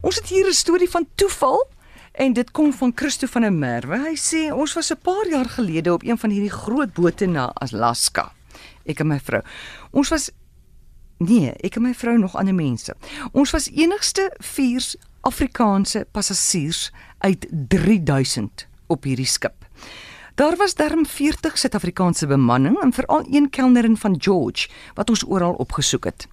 Ons het hier 'n storie van toeval en dit kom van Christo van der Merwe. Hy sê ons was 'n paar jaar gelede op een van hierdie groot bote na Alaska. Ek en my vrou. Ons was nee, ek en my vrou nog ander mense. Ons was enigste 4 Afrikaanse passasiers uit 3000 op hierdie skip. Daar was darm 40 Suid-Afrikaanse bemanning en veral een kelnerin van George wat ons oral opgesoek het.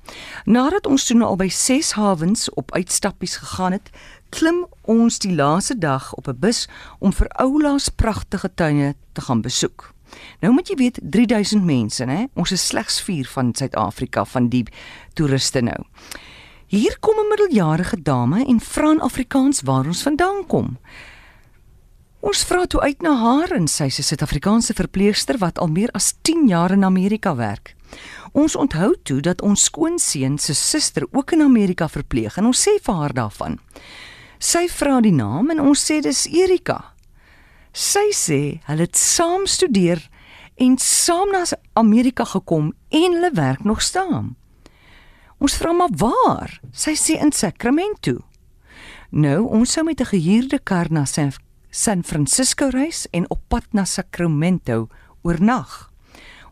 Nadat ons toe al by 6 hawens op uitstappies gegaan het, klim ons die laaste dag op 'n bus om vir oulaas pragtige tuine te gaan besoek. Nou moet jy weet 3000 mense, né? Ons is slegs 4 van Suid-Afrika van die toeriste nou. Hier kom 'n middeljarige dame en vra in Afrikaans waar ons vandaan kom. Ons vra toe uit na haar en sy is 'n Suid-Afrikaanse verpleegster wat al meer as 10 jaar in Amerika werk. Ons onthou toe dat ons skoonseun se suster ook in Amerika verpleeg en ons sê vir haar daarvan. Sy vra die naam en ons sê dis Erika. Sy sê hulle het saam studeer en saam na Amerika gekom en hulle werk nog saam. Ons vra maar waar? Sy sê in Sacramento. Nou, ons sou met 'n gehuurde kar na San San Francisco reis en op pad na Sacramento oornag.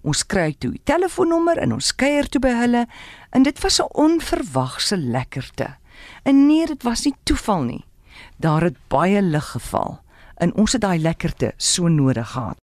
Ons kry toe die telefoonnommer en ons kuier toe by hulle en dit was 'n onverwagse lekkerte. En nee, dit was nie toeval nie. Daar het baie lig geval en ons het daai lekkerte so nodig gehad.